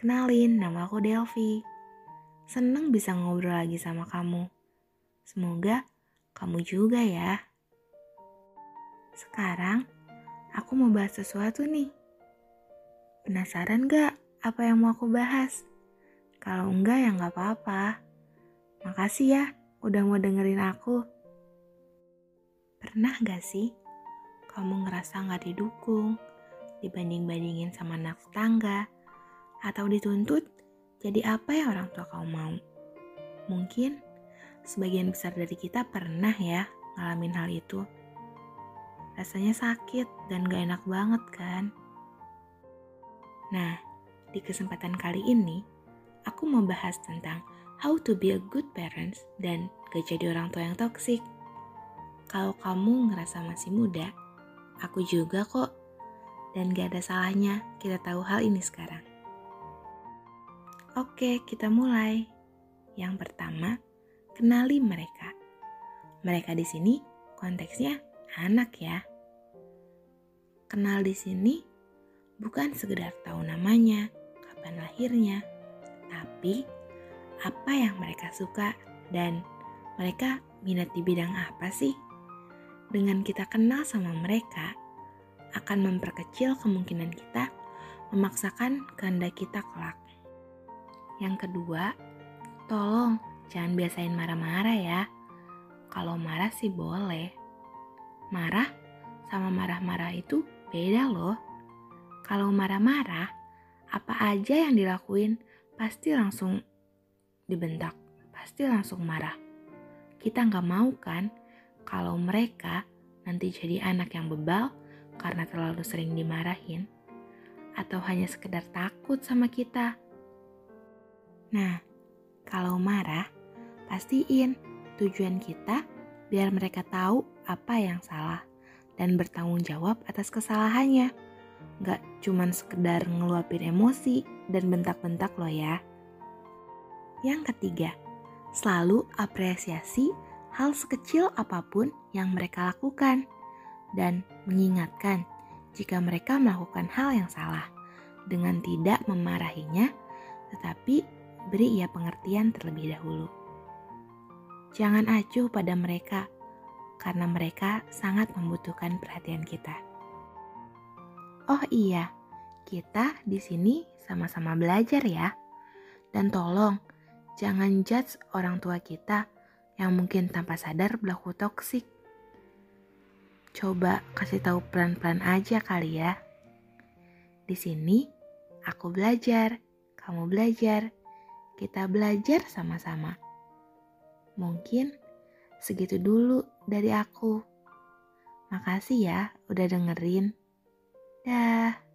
Kenalin, nama aku Delvi. Seneng bisa ngobrol lagi sama kamu. Semoga kamu juga ya. Sekarang, aku mau bahas sesuatu nih. Penasaran gak apa yang mau aku bahas? Kalau enggak ya nggak apa-apa. Makasih ya udah mau dengerin aku. Pernah gak sih kamu ngerasa gak didukung, dibanding-bandingin sama anak tetangga, atau dituntut jadi apa yang orang tua kamu mau? Mungkin sebagian besar dari kita pernah ya ngalamin hal itu. Rasanya sakit dan gak enak banget kan? Nah, di kesempatan kali ini, aku mau bahas tentang how to be a good parents dan gak jadi orang tua yang toksik. Kalau kamu ngerasa masih muda, aku juga kok. Dan gak ada salahnya kita tahu hal ini sekarang. Oke, kita mulai. Yang pertama, kenali mereka. Mereka di sini konteksnya anak ya. Kenal di sini bukan sekedar tahu namanya, kapan lahirnya, tapi apa yang mereka suka dan mereka minat di bidang apa sih? Dengan kita kenal sama mereka, akan memperkecil kemungkinan kita memaksakan kehendak kita kelak. Yang kedua, tolong jangan biasain marah-marah ya. Kalau marah sih boleh. Marah sama marah-marah itu beda loh. Kalau marah-marah, apa aja yang dilakuin pasti langsung dibentak, pasti langsung marah. Kita nggak mau kan kalau mereka nanti jadi anak yang bebal karena terlalu sering dimarahin, atau hanya sekedar takut sama kita. Nah, kalau marah, pastiin tujuan kita biar mereka tahu apa yang salah dan bertanggung jawab atas kesalahannya. Gak cuman sekedar ngeluapin emosi dan bentak-bentak lo ya. Yang ketiga, selalu apresiasi hal sekecil apa pun yang mereka lakukan dan mengingatkan jika mereka melakukan hal yang salah dengan tidak memarahinya, tetapi beri ia pengertian terlebih dahulu. Jangan acuh pada mereka karena mereka sangat membutuhkan perhatian kita. Oh iya, kita di sini sama-sama belajar ya. Dan tolong, jangan judge orang tua kita yang mungkin tanpa sadar berlaku toksik. Coba kasih tahu pelan-pelan aja kali ya. Di sini aku belajar, kamu belajar, kita belajar sama-sama. Mungkin segitu dulu dari aku. Makasih ya udah dengerin. Dah.